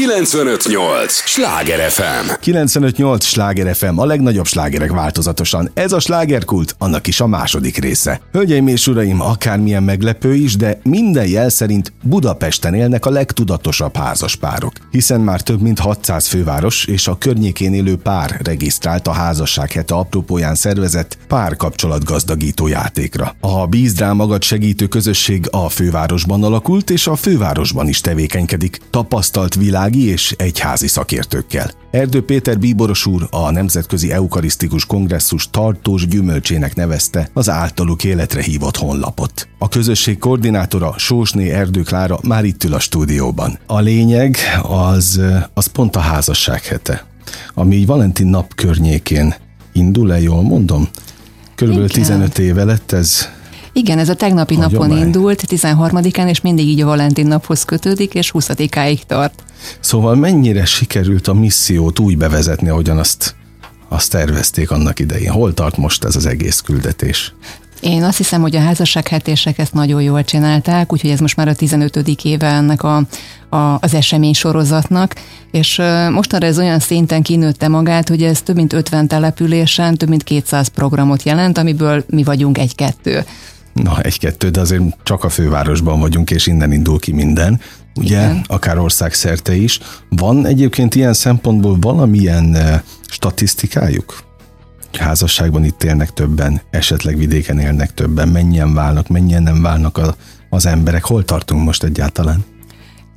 958! Sláger FM! 958! Sláger FM, a legnagyobb slágerek változatosan. Ez a slágerkult, annak is a második része. Hölgyeim és uraim, akármilyen meglepő is, de minden jel szerint Budapesten élnek a legtudatosabb házaspárok. Hiszen már több mint 600 főváros és a környékén élő pár regisztrált a házasság hete apropóján szervezett párkapcsolatgazdagító játékra. A Bízd rá magad segítő közösség a fővárosban alakult, és a fővárosban is tevékenykedik. Tapasztalt világi és egyházi szakértőkkel. Erdő Péter Bíboros úr a Nemzetközi Eukarisztikus Kongresszus tartós gyümölcsének nevezte az általuk életre hívott honlapot. A közösség koordinátora Sósné Erdő Klára már itt ül a stúdióban. A lényeg az, az pont a házasság hete, ami Valentin nap környékén indul-e, jól mondom? Körülbelül Igen. 15 éve lett ez igen, ez a tegnapi Hagyomány. napon indult, 13-án, és mindig így a Valentin naphoz kötődik, és 20-áig tart. Szóval mennyire sikerült a missziót úgy bevezetni, ahogyan azt, azt tervezték annak idején? Hol tart most ez az egész küldetés? Én azt hiszem, hogy a házassághetések ezt nagyon jól csinálták, úgyhogy ez most már a 15. éve ennek a, a, az esemény sorozatnak, és mostanra ez olyan szinten kinőtte magát, hogy ez több mint 50 településen, több mint 200 programot jelent, amiből mi vagyunk egy-kettő. Na, egy-kettő, de azért csak a fővárosban vagyunk, és innen indul ki minden, ugye, Igen. akár országszerte is. Van egyébként ilyen szempontból valamilyen statisztikájuk? házasságban itt élnek többen, esetleg vidéken élnek többen, mennyien válnak, mennyien nem válnak a, az emberek, hol tartunk most egyáltalán?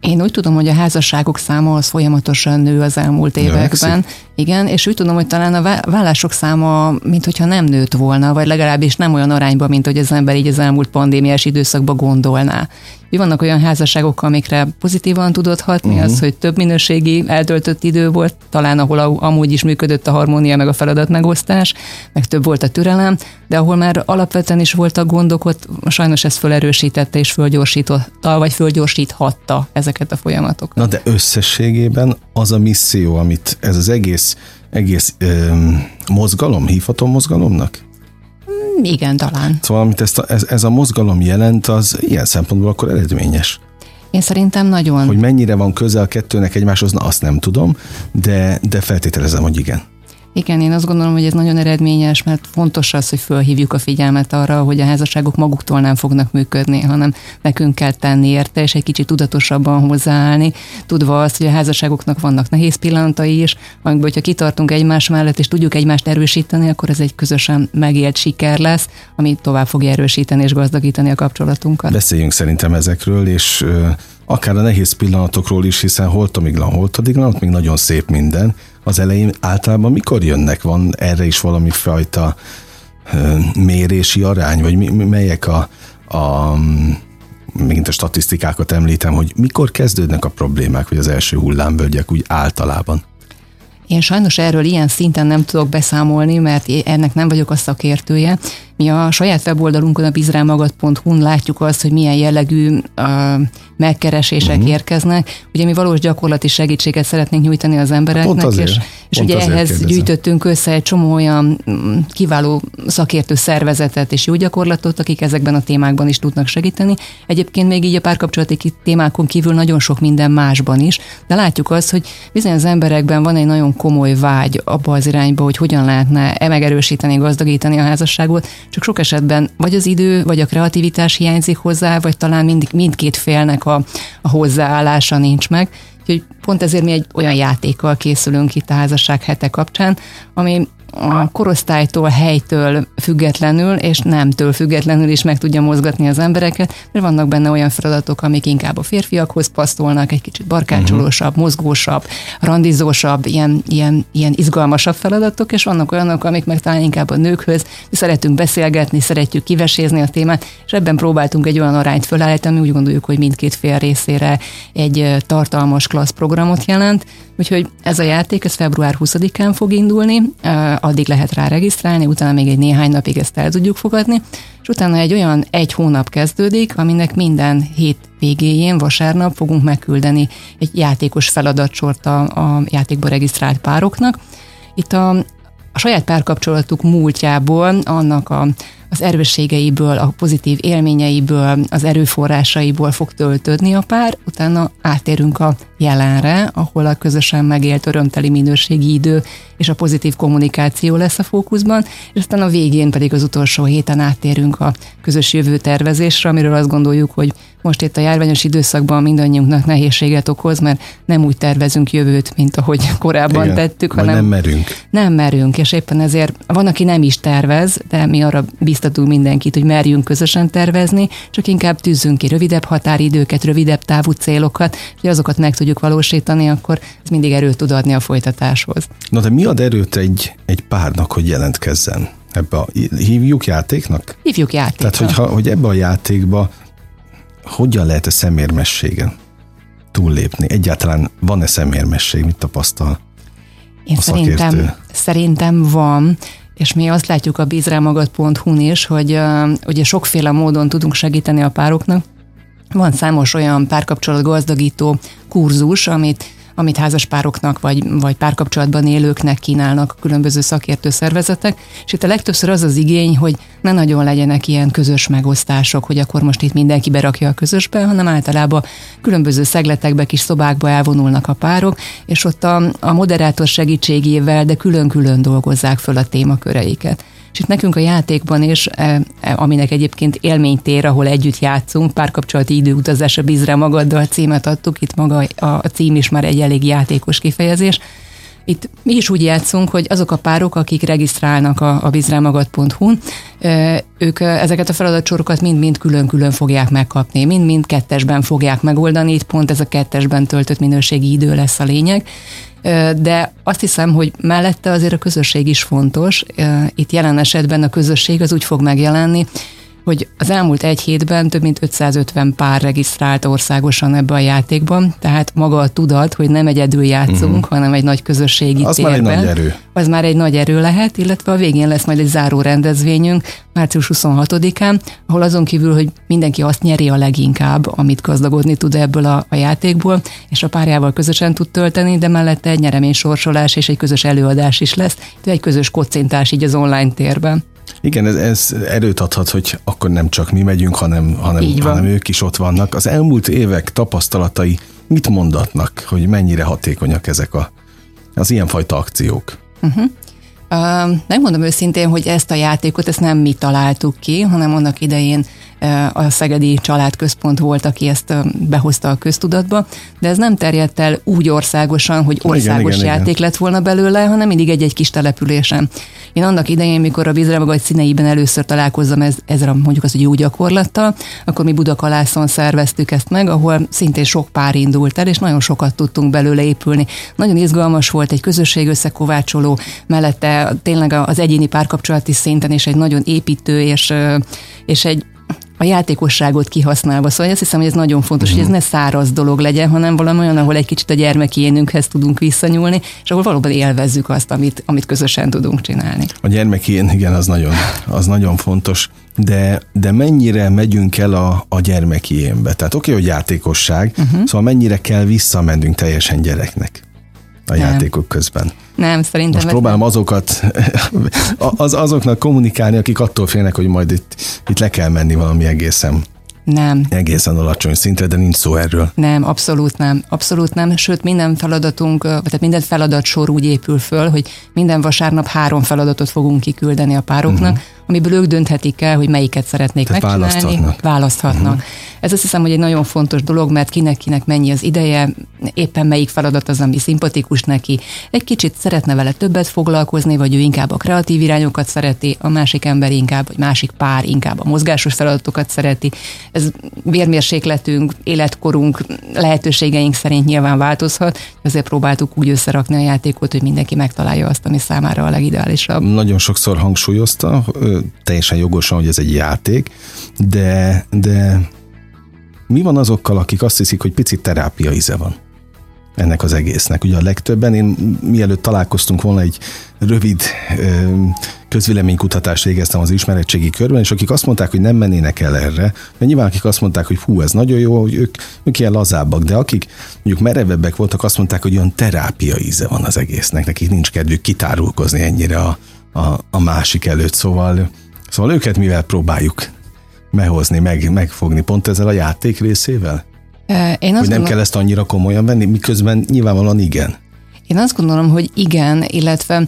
Én úgy tudom, hogy a házasságok száma az folyamatosan nő az elmúlt években. Növekszik. Igen, és úgy tudom, hogy talán a vállások száma, mint hogyha nem nőtt volna, vagy legalábbis nem olyan arányban, mint hogy az ember így az elmúlt pandémiás időszakban gondolná. Mi vannak olyan házasságok, amikre pozitívan tudott hatni, uh-huh. az, hogy több minőségi eltöltött idő volt, talán ahol amúgy is működött a harmónia meg a feladat megosztás, meg több volt a türelem, de ahol már alapvetően is voltak gondok, ott sajnos ez felerősítette és fölgyorsította, vagy fölgyorsíthatta ezeket a folyamatokat. Na de összességében az a misszió, amit ez az egész, egész ö, mozgalom, hívhatom mozgalomnak? Mm, igen, talán. Szóval, amit ezt a, ez, ez a mozgalom jelent, az ilyen szempontból akkor eredményes. Én szerintem nagyon. Hogy mennyire van közel kettőnek egymáshoz, na azt nem tudom, de, de feltételezem, hogy igen. Igen, én azt gondolom, hogy ez nagyon eredményes, mert fontos az, hogy fölhívjuk a figyelmet arra, hogy a házasságok maguktól nem fognak működni, hanem nekünk kell tenni érte, és egy kicsit tudatosabban hozzáállni, tudva azt, hogy a házasságoknak vannak nehéz pillanatai is, amikből, hogyha kitartunk egymás mellett, és tudjuk egymást erősíteni, akkor ez egy közösen megélt siker lesz, ami tovább fogja erősíteni és gazdagítani a kapcsolatunkat. Beszéljünk szerintem ezekről, és akár a nehéz pillanatokról is, hiszen holtomiglan, holtodiglan, ott még nagyon szép minden. Az elején általában mikor jönnek? Van erre is valami fajta mérési arány, vagy mi, melyek a, a megint a statisztikákat említem, hogy mikor kezdődnek a problémák, vagy az első hullámvölgyek úgy általában? Én sajnos erről ilyen szinten nem tudok beszámolni, mert ennek nem vagyok a szakértője. Mi a saját weboldalunkon, a bizrámagad.hu-n látjuk azt, hogy milyen jellegű uh, megkeresések uh-huh. érkeznek. Ugye mi valós gyakorlati segítséget szeretnénk nyújtani az embereknek, Pont azért. és, és Pont ugye ehhez kérdezem. gyűjtöttünk össze egy csomó olyan mm, kiváló szakértő szervezetet és jó gyakorlatot, akik ezekben a témákban is tudnak segíteni. Egyébként még így a párkapcsolati témákon kívül nagyon sok minden másban is, de látjuk azt, hogy bizony az emberekben van egy nagyon komoly vágy abba az irányba, hogy hogyan lehetne e megerősíteni, gazdagítani a házasságot, csak sok esetben vagy az idő, vagy a kreativitás hiányzik hozzá, vagy talán mind, mindkét félnek a, a hozzáállása nincs meg. Úgyhogy pont ezért mi egy olyan játékkal készülünk itt a házasság hete kapcsán, ami a korosztálytól, helytől függetlenül, és nemtől függetlenül is meg tudja mozgatni az embereket, mert vannak benne olyan feladatok, amik inkább a férfiakhoz passzolnak, egy kicsit barkácsolósabb, uh-huh. mozgósabb, randizósabb, ilyen, ilyen, ilyen izgalmasabb feladatok, és vannak olyanok, amik meg talán inkább a nőkhöz, szeretünk beszélgetni, szeretjük kivesézni a témát, és ebben próbáltunk egy olyan arányt fölállítani, úgy gondoljuk, hogy mindkét fél részére egy tartalmas klassz programot jelent, úgyhogy ez a játék, ez február 20-án fog indulni, addig lehet rá regisztrálni, utána még egy néhány napig ezt el tudjuk fogadni, és utána egy olyan egy hónap kezdődik, aminek minden hét végéjén, vasárnap fogunk megküldeni egy játékos feladatsort a, a játékba regisztrált pároknak. Itt a, a saját párkapcsolatuk múltjából, annak a az erősségeiből, a pozitív élményeiből, az erőforrásaiból fog töltődni a pár, utána átérünk a jelenre, ahol a közösen megélt örömteli minőségi idő és a pozitív kommunikáció lesz a fókuszban, és aztán a végén pedig az utolsó héten áttérünk a közös jövő tervezésre, amiről azt gondoljuk, hogy most itt a járványos időszakban mindannyiunknak nehézséget okoz, mert nem úgy tervezünk jövőt, mint ahogy korábban Igen, tettük, hanem nem merünk. Nem merünk, és éppen ezért van, aki nem is tervez, de mi arra biztatunk mindenkit, hogy merjünk közösen tervezni, csak inkább tűzzünk ki rövidebb határidőket, rövidebb távú célokat, hogy azokat meg tudjuk valósítani, akkor ez mindig erőt tud adni a folytatáshoz. Na de mi ad erőt egy, egy párnak, hogy jelentkezzen? Ebbe a, hívjuk játéknak? Hívjuk játéknak. Tehát, hogy, hogy ebbe a játékba hogyan lehet a szemérmességen túllépni? Egyáltalán van-e szemérmesség, mit tapasztal Én szerintem, szerintem van, és mi azt látjuk a bízrámagad.hu-n is, hogy uh, ugye sokféle módon tudunk segíteni a pároknak. Van számos olyan párkapcsolat gazdagító kurzus, amit amit házaspároknak vagy, vagy párkapcsolatban élőknek kínálnak különböző szakértő szervezetek, és itt a legtöbbször az az igény, hogy ne nagyon legyenek ilyen közös megosztások, hogy akkor most itt mindenki berakja a közösbe, hanem általában különböző szegletekbe, kis szobákba elvonulnak a párok, és ott a, a moderátor segítségével, de külön-külön dolgozzák föl a témaköreiket. És itt nekünk a játékban is, e, e, aminek egyébként élménytér, ahol együtt játszunk, párkapcsolati időutazás a bízre magaddal címet adtuk, itt maga a cím is már egy elég játékos kifejezés, itt mi is úgy játszunk, hogy azok a párok, akik regisztrálnak a, a bizrámagad.hu-n, ők ezeket a feladatsorokat mind-mind külön-külön fogják megkapni, mind-mind kettesben fogják megoldani, itt pont ez a kettesben töltött minőségi idő lesz a lényeg, de azt hiszem, hogy mellette azért a közösség is fontos. Itt jelen esetben a közösség az úgy fog megjelenni, hogy az elmúlt egy hétben több mint 550 pár regisztrált országosan ebbe a játékban, tehát maga a tudat, hogy nem egyedül játszunk, uh-huh. hanem egy nagy közösségi az térben. már egy nagy erő. Az már egy nagy erő lehet, illetve a végén lesz majd egy záró rendezvényünk, március 26-án, ahol azon kívül, hogy mindenki azt nyeri a leginkább, amit gazdagodni tud ebből a, a játékból, és a párjával közösen tud tölteni, de mellette egy nyeremény sorsolás és egy közös előadás is lesz, de egy közös kocintás így az online térben. Igen, ez, ez erőt adhat, hogy akkor nem csak mi megyünk, hanem, hanem, hanem ők is ott vannak. Az elmúlt évek tapasztalatai mit mondatnak, hogy mennyire hatékonyak ezek a, az ilyenfajta akciók? Uh-huh. Uh, megmondom őszintén, hogy ezt a játékot, ezt nem mi találtuk ki, hanem annak idején a Szegedi Családközpont volt, aki ezt behozta a köztudatba, de ez nem terjedt el úgy országosan, hogy országos igen, játék igen. lett volna belőle, hanem mindig egy-egy kis településen. Én annak idején, mikor a Vízremagagy színeiben először találkozom ez, ezzel a mondjuk az, hogy jó gyakorlattal, akkor mi Budakalászon szerveztük ezt meg, ahol szintén sok pár indult el, és nagyon sokat tudtunk belőle épülni. Nagyon izgalmas volt egy közösség összekovácsoló, mellette tényleg az egyéni párkapcsolati szinten és egy nagyon építő és, és egy a játékosságot kihasználva. Szóval azt hiszem, hogy ez nagyon fontos, uh-huh. hogy ez ne száraz dolog legyen, hanem valami olyan, ahol egy kicsit a gyermeki énünkhez tudunk visszanyúlni, és ahol valóban élvezzük azt, amit, amit közösen tudunk csinálni. A gyermeki én, igen, az nagyon, az nagyon fontos. De, de mennyire megyünk el a, a gyermeki énbe? Tehát oké, okay, hogy játékosság, uh-huh. szóval mennyire kell visszamennünk teljesen gyereknek a nem. játékok közben? Nem, szerintem. Most próbálom nem. azokat, az, azoknak kommunikálni, akik attól félnek, hogy majd itt, itt le kell menni valami egészen nem. Egészen alacsony szintre, de nincs szó erről. Nem, abszolút nem. Abszolút nem. Sőt, minden feladatunk, tehát minden feladatsor úgy épül föl, hogy minden vasárnap három feladatot fogunk kiküldeni a pároknak, uh-huh amiből ők dönthetik el, hogy melyiket szeretnék Tehát megcsinálni. Választhatnak. választhatnak. Uh-huh. Ez azt hiszem, hogy egy nagyon fontos dolog, mert kinek-kinek mennyi az ideje, éppen melyik feladat az, ami szimpatikus neki. Egy kicsit szeretne vele többet foglalkozni, vagy ő inkább a kreatív irányokat szereti, a másik ember inkább, vagy másik pár inkább a mozgásos feladatokat szereti. Ez vérmérsékletünk, életkorunk, lehetőségeink szerint nyilván változhat, ezért próbáltuk úgy összerakni a játékot, hogy mindenki megtalálja azt, ami számára a legideálisabb. Nagyon sokszor hangsúlyozta, teljesen jogosan, hogy ez egy játék, de, de mi van azokkal, akik azt hiszik, hogy picit terápia íze van? ennek az egésznek. Ugye a legtöbben, én mielőtt találkoztunk volna egy rövid közvéleménykutatást végeztem az ismeretségi körben, és akik azt mondták, hogy nem mennének el erre, mert nyilván akik azt mondták, hogy hú, ez nagyon jó, hogy ők, ők ilyen lazábbak, de akik mondjuk merevebbek voltak, azt mondták, hogy olyan terápia íze van az egésznek, nekik nincs kedvük kitárulkozni ennyire a, a, a másik előtt, szóval Szóval őket mivel próbáljuk mehozni, meg, megfogni, pont ezzel a játék részével? Én azt hogy nem gondolom, kell ezt annyira komolyan venni, miközben nyilvánvalóan igen. Én azt gondolom, hogy igen, illetve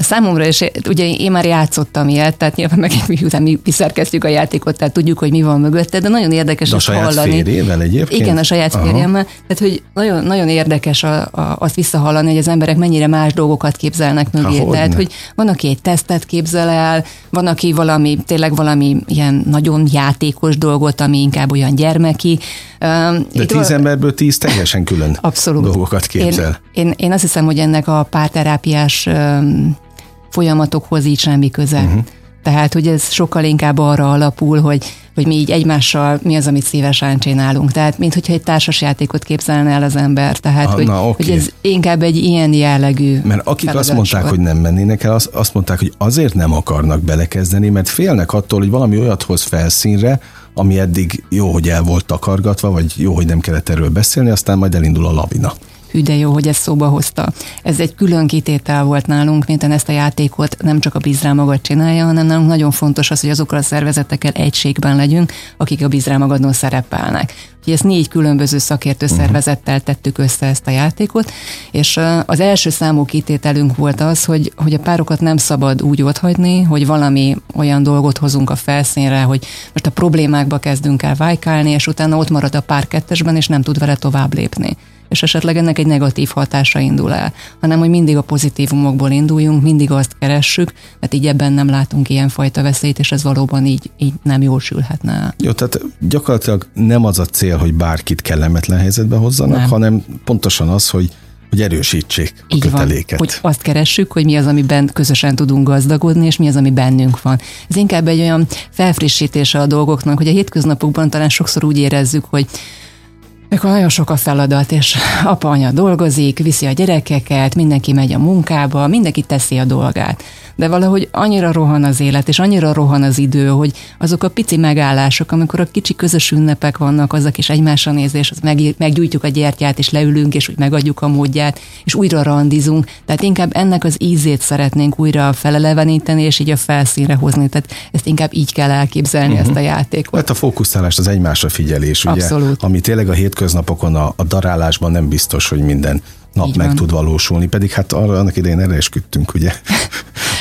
Számomra is, ugye én már játszottam ilyet, tehát nyilván meg miután mi szerkesztjük a játékot, tehát tudjuk, hogy mi van mögötte, de nagyon érdekes De a saját hallani. férjével egyébként? Igen, a saját Aha. férjemmel. Tehát, hogy nagyon, nagyon érdekes a, a, azt visszahallani, hogy az emberek mennyire más dolgokat képzelnek mögé. hogyne. Tehát, hogy van, aki egy tesztet képzel el, van, aki valami, tényleg valami ilyen nagyon játékos dolgot, ami inkább olyan gyermeki. De tíz emberből tíz teljesen külön Abszolút. dolgokat képzel. Én, én, én azt hiszem, hogy ennek a párterápiás folyamatokhoz így semmi köze. Uh-huh. Tehát, hogy ez sokkal inkább arra alapul, hogy, hogy mi így egymással mi az, amit szívesen csinálunk. Tehát, mint hogyha egy társasjátékot képzelne el az ember. Tehát, Ah, hogy, na, oké. hogy ez inkább egy ilyen jellegű Mert akik azt mondták, sor. hogy nem mennének el, azt, azt mondták, hogy azért nem akarnak belekezdeni, mert félnek attól, hogy valami olyat hoz felszínre, ami eddig jó, hogy el volt takargatva, vagy jó, hogy nem kellett erről beszélni, aztán majd elindul a lavina. Hű, de jó, hogy ezt szóba hozta. Ez egy külön kitétel volt nálunk, mint ezt a játékot nem csak a Bízrá magad csinálja, hanem nálunk nagyon fontos az, hogy azokkal a szervezetekkel egységben legyünk, akik a Bízrá magadon szerepelnek. Úgyhogy ezt négy különböző szakértő szervezettel tettük össze ezt a játékot, és az első számú kitételünk volt az, hogy, hogy a párokat nem szabad úgy otthagyni, hogy valami olyan dolgot hozunk a felszínre, hogy most a problémákba kezdünk el vájkálni, és utána ott marad a pár kettesben, és nem tud vele tovább lépni és esetleg ennek egy negatív hatása indul el, hanem hogy mindig a pozitívumokból induljunk, mindig azt keressük, mert így ebben nem látunk ilyenfajta veszélyt, és ez valóban így, így nem jól sülhetne el. Jó, tehát gyakorlatilag nem az a cél, hogy bárkit kellemetlen helyzetbe hozzanak, Nem. hanem pontosan az, hogy, hogy erősítsék a Így van, köteléket. hogy azt keressük, hogy mi az, amiben közösen tudunk gazdagodni, és mi az, ami bennünk van. Ez inkább egy olyan felfrissítése a dolgoknak, hogy a hétköznapokban talán sokszor úgy érezzük, hogy mikor nagyon sok a feladat, és apa, anya dolgozik, viszi a gyerekeket, mindenki megy a munkába, mindenki teszi a dolgát. De valahogy annyira rohan az élet, és annyira rohan az idő, hogy azok a pici megállások, amikor a kicsi közös ünnepek vannak, az a kis egymásra nézés, az meg, meggyújtjuk a gyertyát, és leülünk, és úgy megadjuk a módját, és újra randizunk. Tehát inkább ennek az ízét szeretnénk újra feleleveníteni, és így a felszínre hozni. Tehát ezt inkább így kell elképzelni, uh-huh. ezt a játékot. Hát a fókuszálást, az egymásra figyelés, ugye, Abszolút. ami tényleg a hétköznapokon a, a darálásban nem biztos, hogy minden nap Így meg van. tud valósulni, pedig hát arra annak idején erre esküdtünk, ugye?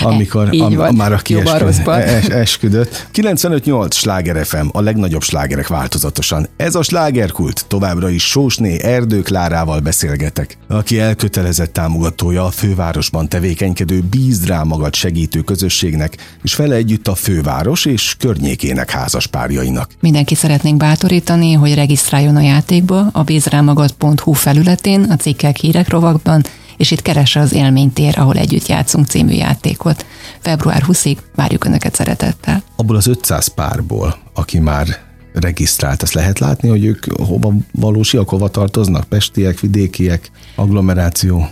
Amikor am, van. már aki esküd, rosszban. es, esküdött. 95.8 Sláger FM, a legnagyobb slágerek változatosan. Ez a slágerkult, továbbra is Sósné Erdő Klárával beszélgetek, aki elkötelezett támogatója a fővárosban tevékenykedő Bízd rá magad segítő közösségnek, és vele együtt a főváros és környékének házaspárjainak. Mindenki szeretnénk bátorítani, hogy regisztráljon a játékba a bízrámagad.hu felületén, a cikkek rovakban, és itt keresse az élménytér, ahol együtt játszunk című játékot. Február 20-ig várjuk Önöket szeretettel. abból az 500 párból, aki már regisztrált, azt lehet látni, hogy ők hova valósiak, hova tartoznak? Pestiek, vidékiek, agglomeráció?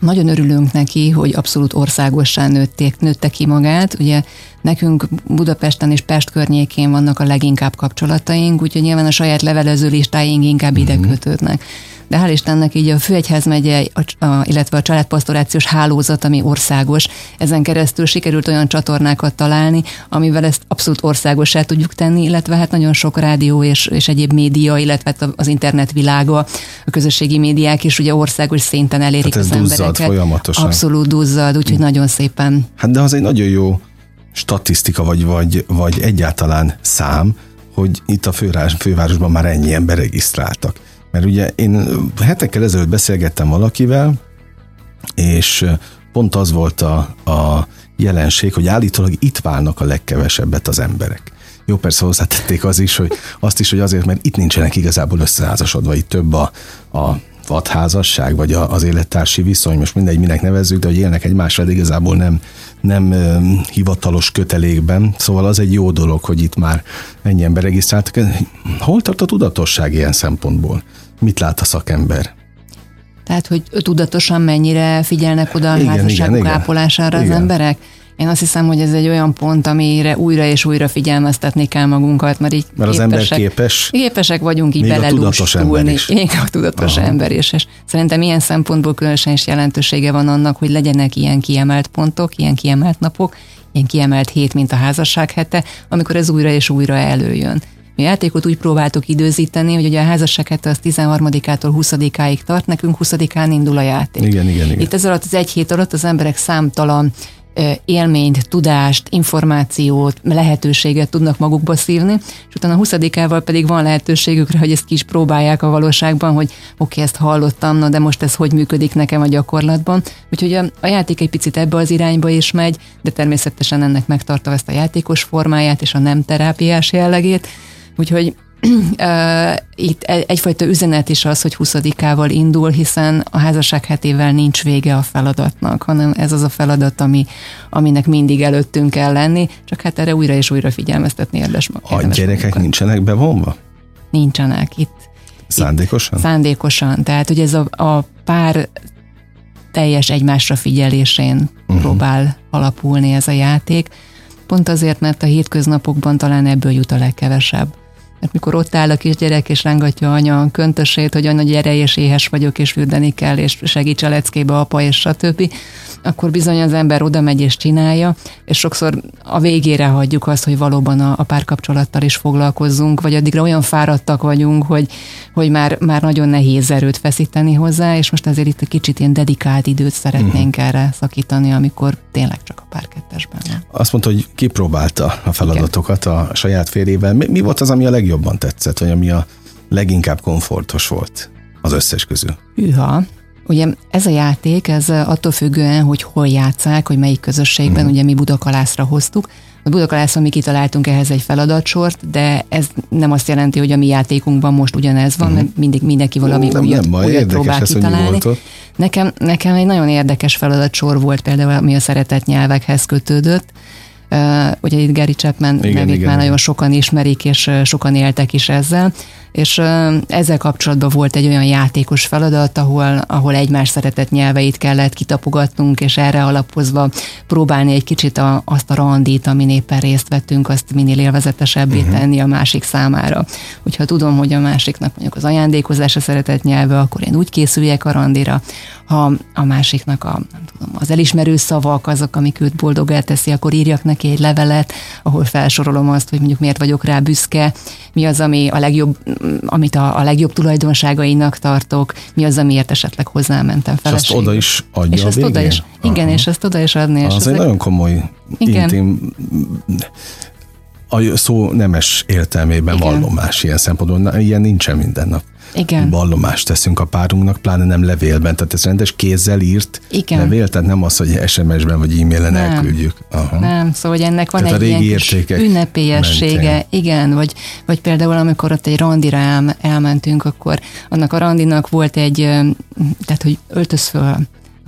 Nagyon örülünk neki, hogy abszolút országossá nőtték, nőtte ki magát. Ugye nekünk Budapesten és Pest környékén vannak a leginkább kapcsolataink, úgyhogy nyilván a saját levelező listáink inkább ide kötődnek. De hál' Istennek így a Főegyházmegye, a, a, illetve a családpastorációs hálózat, ami országos, ezen keresztül sikerült olyan csatornákat találni, amivel ezt abszolút országossá tudjuk tenni, illetve hát nagyon sok rádió és, és egyéb média, illetve hát az internet világa, a közösségi médiák is ugye országos szinten elérik Tehát ez az duzzad embereket. folyamatosan. Abszolút duzzad, úgyhogy nagyon szépen Hát de az egy nagyon jó statisztika, vagy, vagy, vagy egyáltalán szám, hogy itt a főváros, fővárosban már ennyi ember regisztráltak. Mert ugye én hetekkel ezelőtt beszélgettem valakivel, és pont az volt a, a jelenség, hogy állítólag itt válnak a legkevesebbet az emberek. Jó, persze hozzátették az is, hogy azt is, hogy azért, mert itt nincsenek igazából összeházasodva, itt több a, a vadházasság, vagy a, az élettársi viszony, most mindegy, minek nevezzük, de hogy élnek egymással, igazából nem, nem ö, hivatalos kötelékben. Szóval az egy jó dolog, hogy itt már ennyi ember regisztráltak. Hol tart a tudatosság ilyen szempontból? Mit lát a szakember? Tehát, hogy tudatosan mennyire figyelnek oda a Igen, házasságuk igen, igen. ápolására az Igen. emberek? Én azt hiszem, hogy ez egy olyan pont, amire újra és újra figyelmeztetni kell magunkat, mert így mert képesek, az ember képes. Képesek vagyunk így belelustulni. Még a tudatos Aha. ember is. És szerintem ilyen szempontból különösen is jelentősége van annak, hogy legyenek ilyen kiemelt pontok, ilyen kiemelt napok, ilyen kiemelt hét, mint a házasság hete, amikor ez újra és újra előjön. Mi játékot úgy próbáltuk időzíteni, hogy ugye a házasság hete az 13-ától 20-áig tart, nekünk 20-án indul a játék. Igen, igen, igen. Itt ez alatt az egy hét alatt az emberek számtalan élményt, tudást, információt, lehetőséget tudnak magukba szívni, és utána a 20-ával pedig van lehetőségükre, hogy ezt ki is próbálják a valóságban, hogy oké, okay, ezt hallottam, na de most ez hogy működik nekem a gyakorlatban. Úgyhogy a, a játék egy picit ebbe az irányba is megy, de természetesen ennek megtartva ezt a játékos formáját és a nem terápiás jellegét. Úgyhogy itt egyfajta üzenet is az, hogy 20-ával indul, hiszen a házasság hetével nincs vége a feladatnak, hanem ez az a feladat, ami, aminek mindig előttünk kell lenni, csak hát erre újra és újra figyelmeztetni érdemes. A gyerekek munkat. nincsenek bevonva? Nincsenek itt. Szándékosan? Itt, szándékosan. Tehát, hogy ez a, a pár teljes egymásra figyelésén uh-huh. próbál alapulni ez a játék. Pont azért, mert a hétköznapokban talán ebből jut a legkevesebb mert mikor ott áll a kisgyerek, és rángatja anya a köntösét, hogy anya gyere, és éhes vagyok, és fürdeni kell, és segíts a leckébe apa, és stb., akkor bizony az ember oda megy és csinálja, és sokszor a végére hagyjuk azt, hogy valóban a, a párkapcsolattal is foglalkozzunk, vagy addigra olyan fáradtak vagyunk, hogy, hogy már, már nagyon nehéz erőt feszíteni hozzá, és most azért itt egy kicsit ilyen dedikált időt szeretnénk uh-huh. erre szakítani, amikor tényleg csak a párkettesben. Azt mondta, hogy kipróbálta a feladatokat Igen. a saját férjével. Mi, mi volt az, ami a legjobban tetszett, vagy ami a leginkább komfortos volt az összes közül? Hűha, Ugye ez a játék, ez attól függően, hogy hol játszák, hogy melyik közösségben, mm. ugye mi Budakalászra hoztuk. A Budakalászon mi kitaláltunk ehhez egy feladatsort, de ez nem azt jelenti, hogy a mi játékunkban most ugyanez van, mm. mert mindig mindenki valami nem, újat, nem, újat próbál ez, kitalálni. Nekem, nekem egy nagyon érdekes feladatsor volt például, ami a szeretett nyelvekhez kötődött. Uh, ugye itt Gary Chapman igen, nevét igen, már nagyon sokan ismerik, és sokan éltek is ezzel és ezzel kapcsolatban volt egy olyan játékos feladat, ahol, ahol egymás szeretett nyelveit kellett kitapogatnunk, és erre alapozva próbálni egy kicsit a, azt a randit, amin éppen részt vettünk, azt minél élvezetesebbé uh-huh. tenni a másik számára. Hogyha tudom, hogy a másiknak mondjuk az ajándékozás a szeretett nyelve, akkor én úgy készüljek a randira, ha a másiknak a, nem tudom, az elismerő szavak azok, amik őt boldog teszi, akkor írjak neki egy levelet, ahol felsorolom azt, hogy mondjuk miért vagyok rá büszke, mi az, ami a legjobb amit a, a legjobb tulajdonságainak tartok, mi az, amiért esetleg hozzámentem fel. És azt oda is adja és a ezt oda is, Igen, Aha. és ezt oda is adni. És az egy nagyon komoly, igen. intim, a szó nemes értelmében igen. vallomás ilyen szempontból. Ilyen nincsen minden nap. Igen. vallomást teszünk a párunknak, pláne nem levélben, tehát ez rendes kézzel írt Igen. levél, tehát nem az, hogy SMS-ben vagy e-mailen nem. elküldjük. Aha. Nem, szóval hogy ennek van tehát egy ilyen ünnepélyessége, mentén. igen, vagy, vagy például amikor ott egy randira el, elmentünk, akkor annak a randinak volt egy, tehát hogy öltöz föl,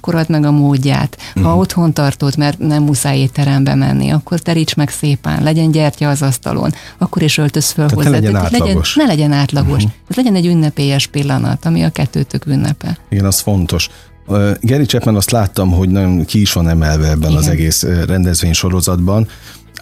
akkor add meg a módját. Ha uh-huh. otthon tartod, mert nem muszáj étterembe menni, akkor teríts meg szépen, legyen gyertya az asztalon, akkor is öltöz föl hozzá. Ne legyen átlagos. Legyen, ne legyen átlagos. Uh-huh. Ez legyen egy ünnepélyes pillanat, ami a kettőtök ünnepe. Igen, az fontos. Gary Chapman azt láttam, hogy nagyon ki is van emelve ebben Igen. az egész rendezvény sorozatban.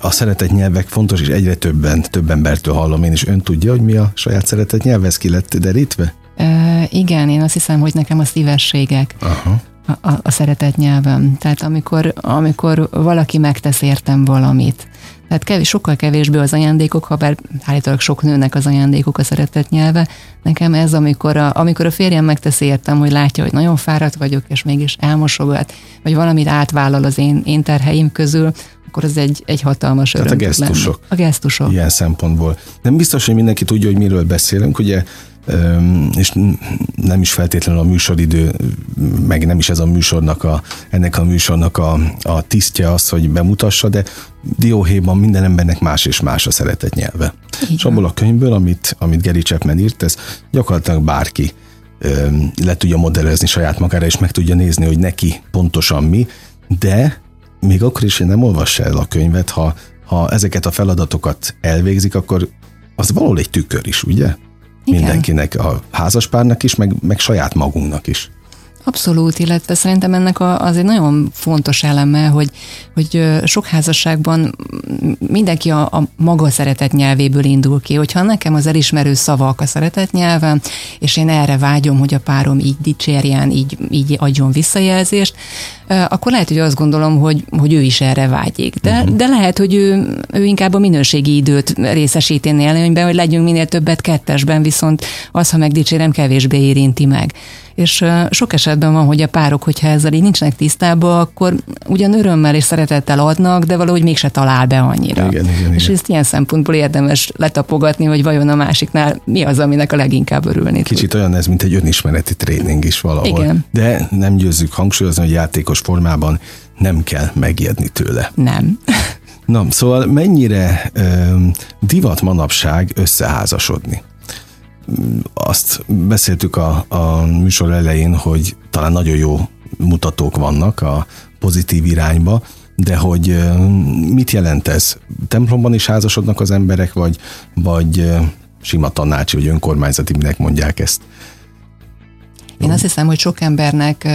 A szeretett nyelvek fontos, és egyre többen, több embertől hallom én, és ön tudja, hogy mi a saját szeretett nyelv, ez ki lett derítve? Uh, igen, én azt hiszem, hogy nekem a szívességek. Aha a, a szeretett nyelvem. Tehát amikor, amikor valaki megtesz értem valamit, tehát kevés, sokkal kevésbé az ajándékok, ha bár állítólag sok nőnek az ajándékok a szeretett nyelve. Nekem ez, amikor a, amikor a férjem megtesz értem, hogy látja, hogy nagyon fáradt vagyok, és mégis elmosogat, vagy valamit átvállal az én, én terheim közül, akkor ez egy, egy hatalmas öröm. Tehát a gesztusok. A gesztusok. Ilyen szempontból. Nem biztos, hogy mindenki tudja, hogy miről beszélünk. Ugye és nem is feltétlenül a műsoridő, meg nem is ez a műsornak a, ennek a műsornak a, a tisztje az, hogy bemutassa, de dióhéjban minden embernek más és más a szeretet nyelve. Igen. És abból a könyvből, amit, amit Gary Chapman írt, ez gyakorlatilag bárki le tudja modellezni saját magára, és meg tudja nézni, hogy neki pontosan mi, de még akkor is, hogy nem olvassa el a könyvet, ha, ha ezeket a feladatokat elvégzik, akkor az valahol egy tükör is, ugye? Igen. Mindenkinek, a házaspárnak is, meg, meg saját magunknak is. Abszolút, illetve szerintem ennek a, az egy nagyon fontos eleme, hogy, hogy sok házasságban mindenki a, a maga szeretet nyelvéből indul ki. Hogyha nekem az elismerő szavak a szeretet nyelvem, és én erre vágyom, hogy a párom így dicsérjen, így, így adjon visszajelzést, akkor lehet, hogy azt gondolom, hogy, hogy ő is erre vágyik. De, uh-huh. de lehet, hogy ő, ő inkább a minőségi időt részesíteni előnyben, hogy legyünk minél többet kettesben, viszont az, ha megdicsérem, kevésbé érinti meg. És sok esetben van, hogy a párok, hogyha ezzel így nincsenek tisztában, akkor ugyan örömmel és szeretettel adnak, de valahogy mégse talál be annyira. Igen, igen, és igen. ezt ilyen szempontból érdemes letapogatni, hogy vajon a másiknál mi az, aminek a leginkább örülni Kicsit tud. olyan ez, mint egy önismereti tréning is valahol. Igen. De nem győzzük hangsúlyozni, hogy játékos formában nem kell megijedni tőle. Nem. Na, szóval mennyire ö, divat manapság összeházasodni? Azt beszéltük a, a műsor elején, hogy talán nagyon jó mutatók vannak a pozitív irányba, de hogy mit jelent ez? Templomban is házasodnak az emberek, vagy, vagy sima tanácsi, vagy önkormányzati, minek mondják ezt? Én azt hiszem, hogy sok embernek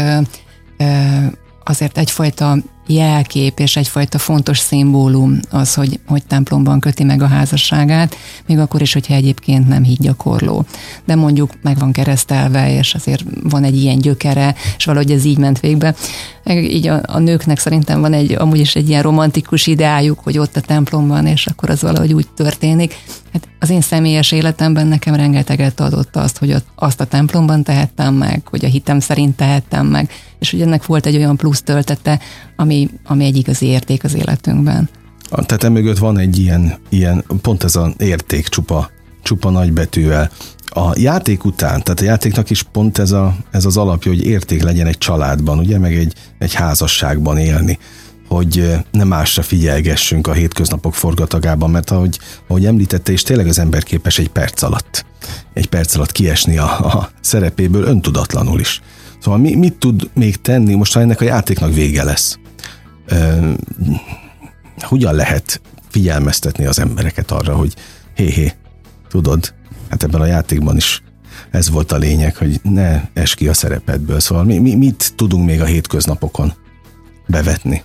azért egyfajta jelkép és egyfajta fontos szimbólum az, hogy, hogy templomban köti meg a házasságát, még akkor is, hogyha egyébként nem gyakorló. De mondjuk meg van keresztelve, és azért van egy ilyen gyökere, és valahogy ez így ment végbe. Így a, a nőknek szerintem van egy, amúgy is egy ilyen romantikus ideájuk, hogy ott a templomban, és akkor az valahogy úgy történik. Hát az én személyes életemben nekem rengeteget adott azt, hogy azt a templomban tehettem meg, hogy a hitem szerint tehettem meg, és hogy ennek volt egy olyan plusz töltete, ami, ami egy igazi érték az életünkben. Tehát emögött van egy ilyen, ilyen pont ez az érték csupa, csupa nagybetűvel. A játék után, tehát a játéknak is pont ez, a, ez az alapja, hogy érték legyen egy családban, ugye, meg egy, egy házasságban élni hogy nem másra figyelgessünk a hétköznapok forgatagában, mert ahogy, ahogy említette, és tényleg az ember képes egy perc alatt, egy perc alatt kiesni a, a szerepéből öntudatlanul is. Szóval mi, mit tud még tenni, most ha ennek a játéknak vége lesz? Ö, hogyan lehet figyelmeztetni az embereket arra, hogy hé, hé, tudod, hát ebben a játékban is ez volt a lényeg, hogy ne es ki a szerepedből. Szóval mi, mi, mit tudunk még a hétköznapokon bevetni?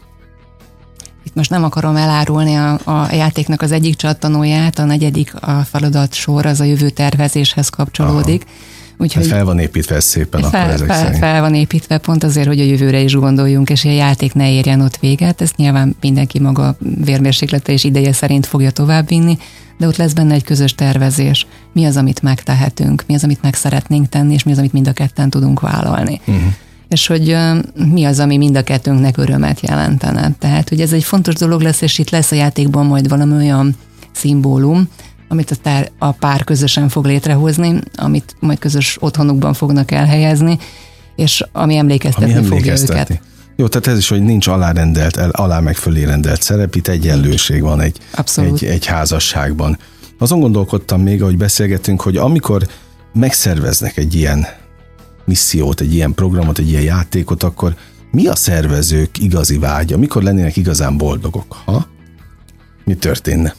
Itt most nem akarom elárulni a, a játéknak az egyik csattanóját, a negyedik a feladat sor, az a jövő tervezéshez kapcsolódik. Aha Úgyhogy hát fel van építve ez szépen fel, akkor ezek fel, szerint. fel van építve pont azért, hogy a jövőre is gondoljunk, és a játék ne érjen ott véget. Ezt nyilván mindenki maga vérmérséklete és ideje szerint fogja továbbvinni, de ott lesz benne egy közös tervezés. Mi az, amit megtehetünk, mi az, amit meg szeretnénk tenni, és mi az, amit mind a ketten tudunk vállalni. Uh-huh és hogy mi az, ami mind a kettőnknek örömet jelentene. Tehát, hogy ez egy fontos dolog lesz, és itt lesz a játékban majd valami olyan szimbólum, amit a, tár, a pár közösen fog létrehozni, amit majd közös otthonukban fognak elhelyezni, és ami emlékeztetni, ami fogja őket. Jó, tehát ez is, hogy nincs alárendelt, el, alá meg fölé rendelt szerep, itt egyenlőség van egy, egy, egy házasságban. Azon gondolkodtam még, ahogy beszélgetünk, hogy amikor megszerveznek egy ilyen missziót, egy ilyen programot, egy ilyen játékot, akkor mi a szervezők igazi vágya? Mikor lennének igazán boldogok? Ha? Mi történne?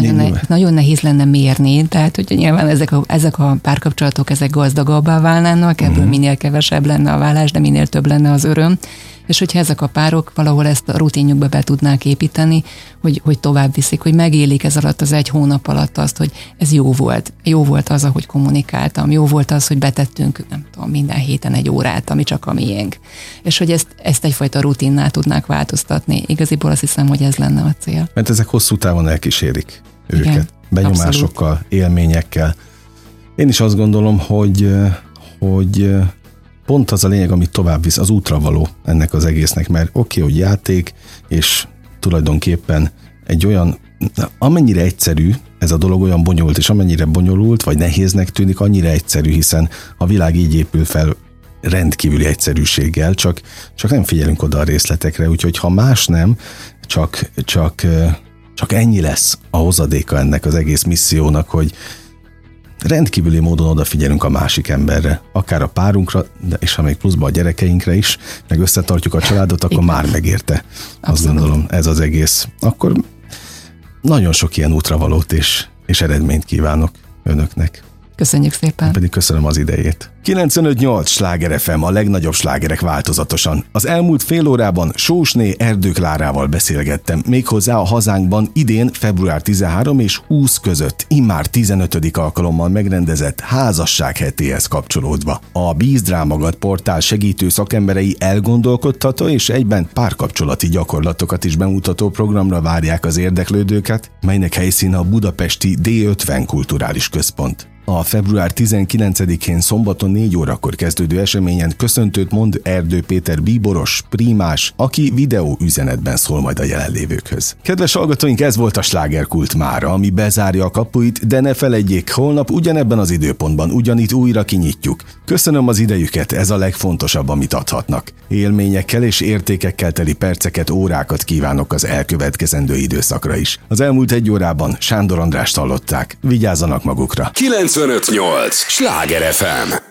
Nagyon, ne, nagyon nehéz lenne mérni, tehát hogy nyilván ezek a, ezek a párkapcsolatok ezek gazdagabbá válnának, ebből uh-huh. minél kevesebb lenne a vállás, de minél több lenne az öröm és hogyha ezek a párok valahol ezt a rutinjukba be tudnák építeni, hogy, hogy tovább viszik, hogy megélik ez alatt az egy hónap alatt azt, hogy ez jó volt. Jó volt az, ahogy kommunikáltam, jó volt az, hogy betettünk, nem tudom, minden héten egy órát, ami csak a miénk. És hogy ezt, ezt egyfajta rutinná tudnák változtatni. Igaziból azt hiszem, hogy ez lenne a cél. Mert ezek hosszú távon elkísérik őket. Igen, benyomásokkal, abszolút. élményekkel. Én is azt gondolom, hogy hogy pont az a lényeg, amit tovább visz, az útra való ennek az egésznek, mert oké, okay, hogy játék, és tulajdonképpen egy olyan, amennyire egyszerű, ez a dolog olyan bonyolult, és amennyire bonyolult, vagy nehéznek tűnik, annyira egyszerű, hiszen a világ így épül fel rendkívüli egyszerűséggel, csak, csak nem figyelünk oda a részletekre, úgyhogy ha más nem, csak, csak, csak ennyi lesz a hozadéka ennek az egész missziónak, hogy rendkívüli módon odafigyelünk a másik emberre, akár a párunkra, de és ha még pluszban a gyerekeinkre is, meg összetartjuk a családot, akkor Igen. már megérte. Azt gondolom, ez az egész. Akkor nagyon sok ilyen útravalót és, és eredményt kívánok önöknek. Köszönjük szépen. Pedig köszönöm az idejét. 958 Sláger FM, a legnagyobb slágerek változatosan. Az elmúlt fél órában Sósné Erdőklárával beszélgettem, méghozzá a hazánkban idén február 13 és 20 között, immár 15. alkalommal megrendezett házasság hetéhez kapcsolódva. A Bízdrámagad portál segítő szakemberei elgondolkodtató és egyben párkapcsolati gyakorlatokat is bemutató programra várják az érdeklődőket, melynek helyszíne a budapesti D50 kulturális központ. A február 19-én szombaton 4 órakor kezdődő eseményen köszöntőt mond Erdő Péter bíboros, primás, aki videó üzenetben szól majd a jelenlévőkhöz. Kedves hallgatóink, ez volt a slágerkult már, ami bezárja a kapuit, de ne felejtjék, holnap ugyanebben az időpontban ugyanitt újra kinyitjuk. Köszönöm az idejüket, ez a legfontosabb, amit adhatnak. Élményekkel és értékekkel teli perceket, órákat kívánok az elkövetkezendő időszakra is. Az elmúlt egy órában Sándor Andrást hallották. Vigyázzanak magukra. 958! Sláger FM!